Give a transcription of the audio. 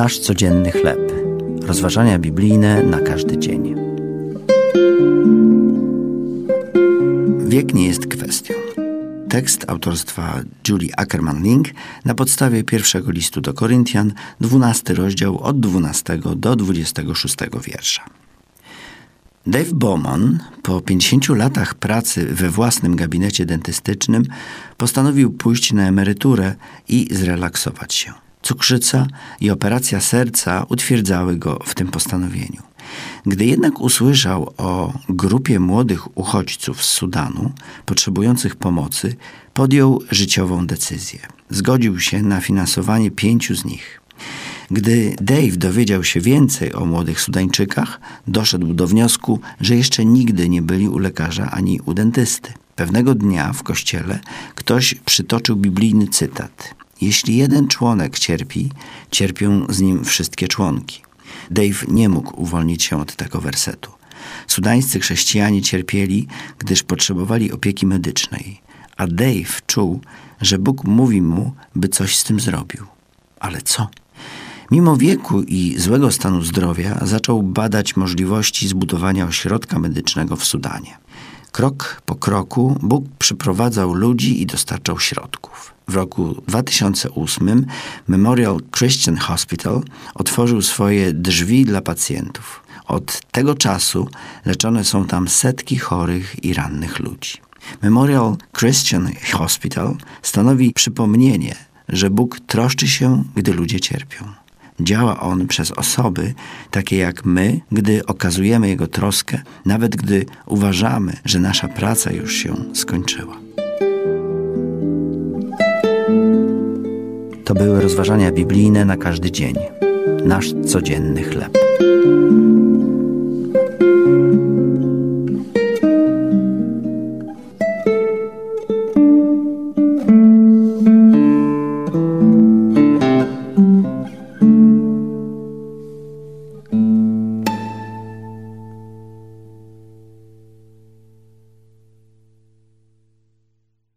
Nasz codzienny chleb. Rozważania biblijne na każdy dzień. Wiek nie jest kwestią. Tekst autorstwa Julie Ackerman-Link na podstawie pierwszego listu do Koryntian, 12 rozdział od 12 do 26 wiersza. Dave Bowman po 50 latach pracy we własnym gabinecie dentystycznym postanowił pójść na emeryturę i zrelaksować się. Cukrzyca i operacja serca utwierdzały go w tym postanowieniu. Gdy jednak usłyszał o grupie młodych uchodźców z Sudanu potrzebujących pomocy, podjął życiową decyzję. Zgodził się na finansowanie pięciu z nich. Gdy Dave dowiedział się więcej o młodych Sudańczykach, doszedł do wniosku, że jeszcze nigdy nie byli u lekarza ani u dentysty. Pewnego dnia w kościele ktoś przytoczył biblijny cytat: Jeśli jeden członek cierpi, cierpią z nim wszystkie członki. Dave nie mógł uwolnić się od tego wersetu. Sudańscy chrześcijanie cierpieli, gdyż potrzebowali opieki medycznej, a Dave czuł, że Bóg mówi mu, by coś z tym zrobił. Ale co? Mimo wieku i złego stanu zdrowia zaczął badać możliwości zbudowania ośrodka medycznego w Sudanie. Krok po kroku Bóg przyprowadzał ludzi i dostarczał środków. W roku 2008 Memorial Christian Hospital otworzył swoje drzwi dla pacjentów. Od tego czasu leczone są tam setki chorych i rannych ludzi. Memorial Christian Hospital stanowi przypomnienie, że Bóg troszczy się, gdy ludzie cierpią. Działa on przez osoby takie jak my, gdy okazujemy Jego troskę, nawet gdy uważamy, że nasza praca już się skończyła. To były rozważania biblijne na każdy dzień, nasz codzienny chleb.